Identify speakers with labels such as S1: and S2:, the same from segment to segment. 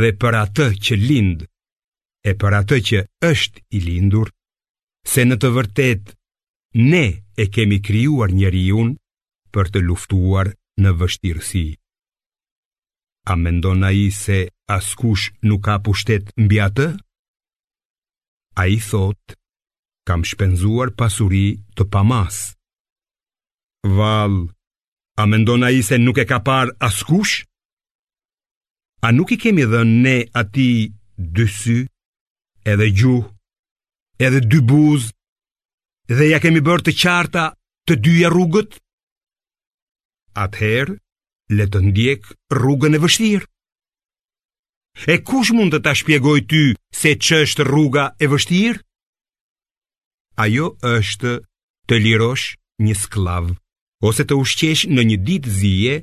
S1: dhe për atë që lind e për atë që është i lindur, se në të vërtetë ne e kemi krijuar njeriun për të luftuar në vështirësi. A mendon ai se askush nuk ka pushtet mbi atë? Ai thotë, kam shpenzuar pasuri të pamasë. Vallë, a mendon ai se nuk e ka parë askush? A nuk i kemi dhënë ne atij dy sy, edhe gjuhë, edhe dy buzë, dhe ia kemi bërë të qarta të dyja rrugët? Atëherë, le të ndjekë rrugën e vështirë. E kush mund të ta shpjegojë ty se ç'është rruga e vështirë? Ajo është të lirosh një skllav ose të ushqesh në një ditë zie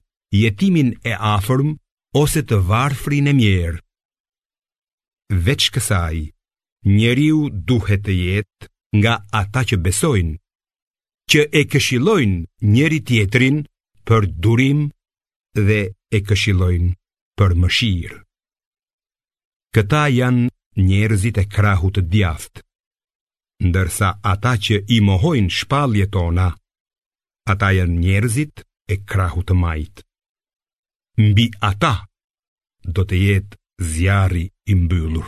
S1: jetimin e afërm ose të varfrin e mjerë. Veç kësaj, njeriu duhet të jetë nga ata që besojnë, që e këshillojnë njëri-tjetrin për durim dhe e këshillojnë për mëshirë. Këta janë njerëzit e krahut të djathtë, ndërsa ata që i mohojnë shpalljet tona, ata janë njerëzit e krahut të majtë. Mbi ata do të jetë zjarri i mbyllur.